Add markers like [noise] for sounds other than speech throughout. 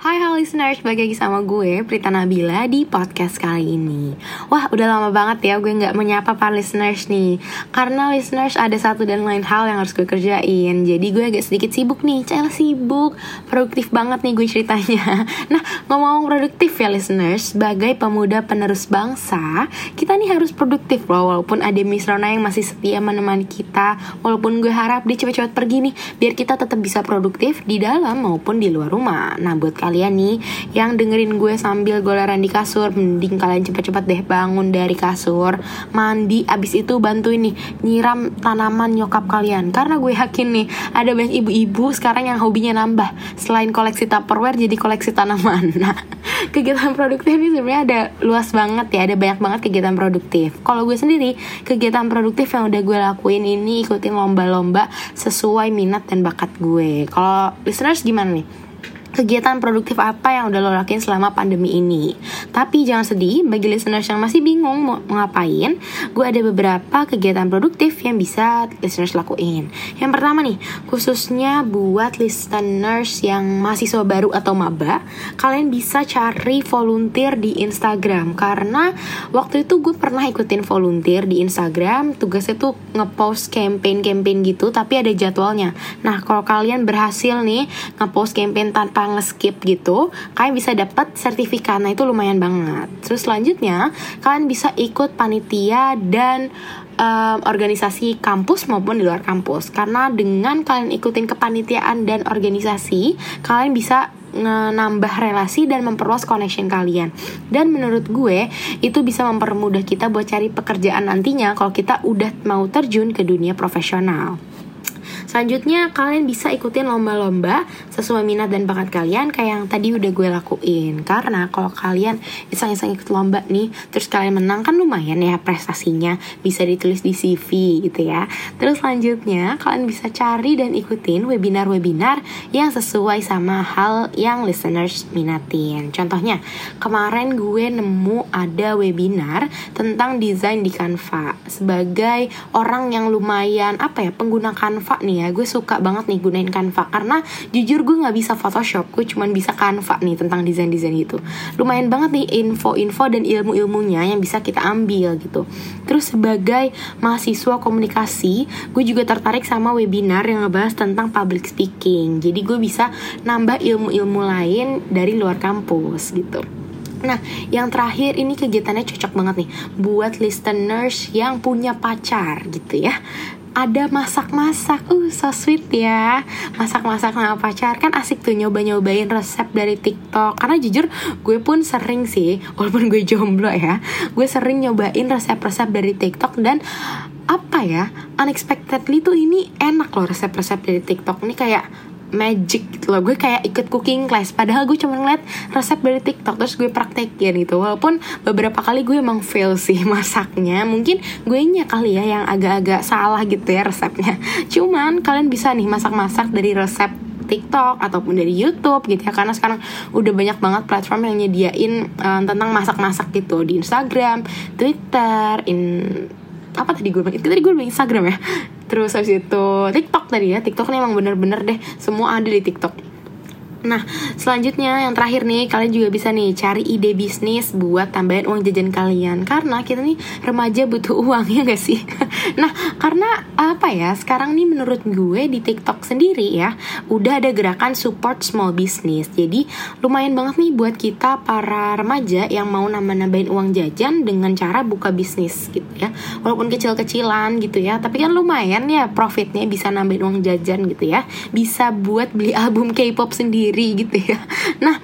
Hai halo listeners, balik lagi sama gue Prita Nabila di podcast kali ini. Wah udah lama banget ya gue gak menyapa para listeners nih. Karena listeners ada satu dan lain hal yang harus gue kerjain. Jadi gue agak sedikit sibuk nih, cel sibuk. Produktif banget nih gue ceritanya. [laughs] Nah ngomong-ngomong produktif ya listeners. Sebagai pemuda penerus bangsa Kita nih harus produktif loh Walaupun ada Miss Rona yang masih setia menemani kita. Walaupun gue harap dia cepet-cepet pergi nih Biar kita tetap bisa produktif di dalam maupun di luar rumah. Nah buat kalian kalian nih yang dengerin gue sambil goleran di kasur mending kalian cepet-cepet deh bangun dari kasur mandi abis itu bantuin nih nyiram tanaman nyokap kalian. Karena gue yakin nih ada banyak ibu-ibu sekarang yang hobinya nambah. Selain koleksi tupperware jadi koleksi tanaman. [laughs] Nah kegiatan produktif ini sebenarnya ada luas banget ya ada banyak banget kegiatan produktif. Kalau gue sendiri kegiatan produktif yang udah gue lakuin ini ikutin lomba-lomba sesuai minat dan bakat gue. Kalau listeners gimana nih kegiatan produktif apa yang udah lo lakuin selama pandemi ini. Tapi jangan sedih, bagi listeners yang masih bingung mau ngapain, gue ada beberapa kegiatan produktif yang bisa listeners lakuin. Yang pertama nih, khususnya buat listeners yang mahasiswa baru atau maba, kalian bisa cari volunteer di Instagram karena waktu itu gue pernah ikutin volunteer di Instagram, tugasnya tuh ngepost campaign-campaign gitu, tapi ada jadwalnya. Nah, kalau kalian berhasil nih ngepost campaign tanpa tanpa nge-skip gitu, kalian bisa dapat sertifikat. Nah, itu lumayan banget. Terus selanjutnya, kalian bisa ikut panitia dan um, organisasi kampus maupun di luar kampus. Karena dengan kalian ikutin kepanitiaan dan organisasi, kalian bisa nambah relasi dan memperluas connection kalian. Dan menurut gue itu bisa mempermudah kita buat cari pekerjaan nantinya kalau kita udah mau terjun ke dunia profesional. Selanjutnya kalian bisa ikutin lomba-lomba sesuai minat dan bakat kalian kayak yang tadi udah gue lakuin. Karena kalau kalian iseng-iseng ikut lomba nih, terus kalian menang kan lumayan ya prestasinya, bisa ditulis di CV gitu ya. Terus selanjutnya kalian bisa cari dan ikutin webinar-webinar yang sesuai sama hal yang listeners minatin. Contohnya, kemarin gue nemu ada webinar tentang desain di Canva. Sebagai orang yang lumayan apa ya, pengguna Canva nih ya. Gue suka banget nih gunain Canva. Karena jujur gue nggak bisa Photoshop. Gue cuman bisa Canva nih tentang desain desain gitu. Lumayan banget nih info-info dan ilmu-ilmunya yang bisa kita ambil gitu. Terus sebagai mahasiswa komunikasi gue juga tertarik sama webinar yang ngebahas tentang public speaking. Jadi gue bisa nambah ilmu-ilmu lain dari luar kampus gitu. Nah, yang terakhir ini kegiatannya cocok banget nih buat listeners yang punya pacar gitu ya ada masak-masak. Uh so sweet ya. Masak-masak sama pacar. Kan asik tuh nyoba-nyobain resep dari TikTok. Karena jujur gue pun sering sih walaupun gue jomblo ya gue sering nyobain resep-resep dari TikTok. Dan apa ya unexpectedly tuh ini enak loh resep-resep dari TikTok. Ini kayak magic gitu loh. Gue kayak ikut cooking class. Padahal gue cuma ngeliat resep dari tiktok terus gue praktekin gitu. Walaupun beberapa kali gue emang fail sih [laughs] masaknya. Mungkin gue nya kali ya yang agak-agak salah gitu ya resepnya. Cuman kalian bisa nih masak-masak dari resep TikTok ataupun dari YouTube gitu ya. Karena sekarang udah banyak banget platform yang nyediain uh, tentang masak-masak gitu. Di Instagram, Twitter, in apa tadi gue bilang? Tadi gue bilang Instagram ya terus habis itu TikTok tadi ya TikTok ini emang bener-bener deh semua ada di TikTok Nah, selanjutnya yang terakhir nih, kalian juga bisa nih cari ide bisnis buat tambahin uang jajan kalian. Karena kita nih remaja butuh [laughs] uang ya gak sih? [laughs] nah, karena apa ya? Sekarang nih menurut gue di TikTok sendiri ya, udah ada gerakan support small business. Jadi lumayan banget nih buat kita para remaja yang mau nambah-nambahin uang jajan dengan cara buka bisnis gitu ya. Walaupun kecil-kecilan gitu ya, tapi kan lumayan ya profitnya bisa nambahin uang jajan gitu ya. Bisa buat beli [laughs] album K-pop sendiri sendiri gitu ya nah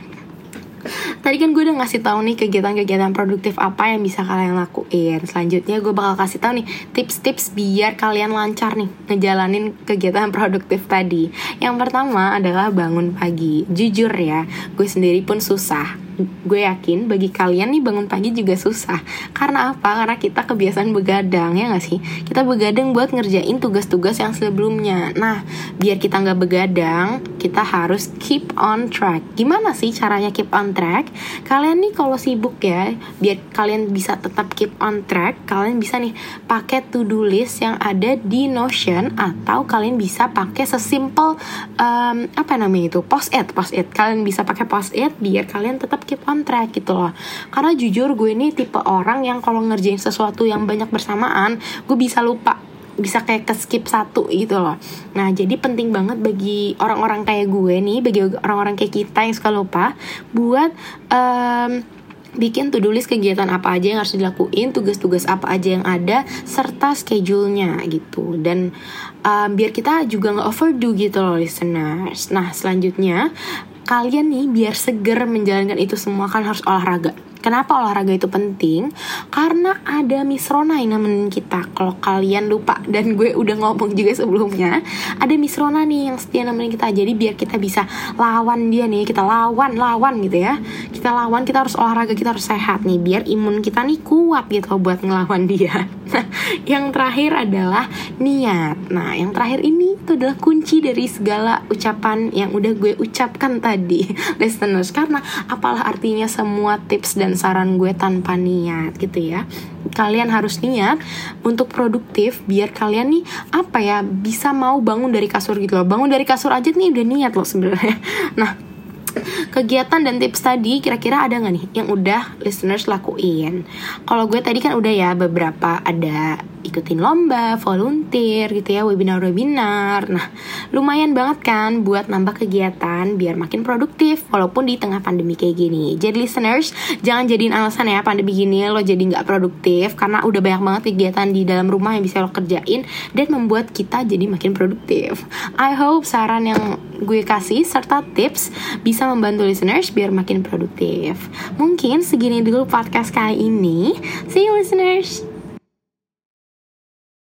tadi kan gue udah ngasih tahu nih kegiatan-kegiatan produktif apa yang bisa kalian lakuin. Selanjutnya gue bakal kasih tahu nih tips-tips biar kalian lancar nih ngejalanin kegiatan produktif tadi. Yang pertama adalah bangun pagi. Jujur ya, gue sendiri pun susah gue yakin bagi kalian nih bangun pagi juga susah. Karena apa? Karena kita kebiasaan begadang ya gak sih? Kita begadang buat ngerjain tugas-tugas yang sebelumnya. Nah biar kita nggak begadang kita harus keep on track. Gimana sih caranya keep on track? Kalian nih kalau sibuk ya biar kalian bisa tetap keep on track kalian bisa nih pakai to do list yang ada di Notion atau kalian bisa pakai sesimpel um, apa namanya itu? Post it post it kalian bisa pakai post it biar kalian tetap keep on track gitu loh karena jujur gue ini tipe orang yang kalau ngerjain sesuatu yang banyak bersamaan gue bisa lupa bisa kayak ke skip satu gitu loh Nah jadi penting banget bagi orang-orang kayak gue nih Bagi orang-orang kayak kita yang suka lupa Buat um, bikin to-do list kegiatan apa aja yang harus dilakuin, tugas-tugas apa aja yang ada, serta schedule-nya gitu. Dan um, biar kita juga nggak overdo gitu loh listeners. Nah selanjutnya kalian nih biar seger menjalankan itu semua kan harus olahraga. Kenapa olahraga itu penting? Karena ada Miss Rona yang nemenin kita. Kalau kalian lupa dan gue udah ngomong juga sebelumnya, ada Miss Rona nih yang setia nemenin kita. Jadi biar kita bisa lawan dia nih, kita lawan, lawan gitu ya. Kita lawan, kita harus olahraga, kita harus sehat nih biar imun kita nih kuat gitu buat ngelawan dia. Nah, [laughs] yang terakhir adalah niat. Nah, yang terakhir ini itu adalah kunci dari segala ucapan yang udah gue ucapkan tadi, [laughs] listeners. Karena apalah artinya semua tips dan saran gue tanpa niat gitu ya kalian harus niat untuk produktif biar kalian nih apa ya bisa mau bangun dari kasur gitu loh bangun dari kasur aja nih udah niat loh sebenarnya [laughs] nah kegiatan dan tips tadi kira-kira ada nggak nih yang udah listeners lakuin? Kalau gue tadi kan udah ya beberapa ada ikutin lomba, volunteer gitu ya, webinar-webinar. Nah, lumayan banget kan buat nambah kegiatan biar makin produktif walaupun di tengah pandemi kayak gini. Jadi listeners, jangan jadiin alasan ya pandemi gini lo jadi nggak produktif karena udah banyak banget kegiatan di dalam rumah yang bisa lo kerjain dan membuat kita jadi makin produktif. I hope saran yang gue kasih serta tips bisa membantu listeners biar makin produktif. Mungkin segini dulu podcast kali ini. See you listeners.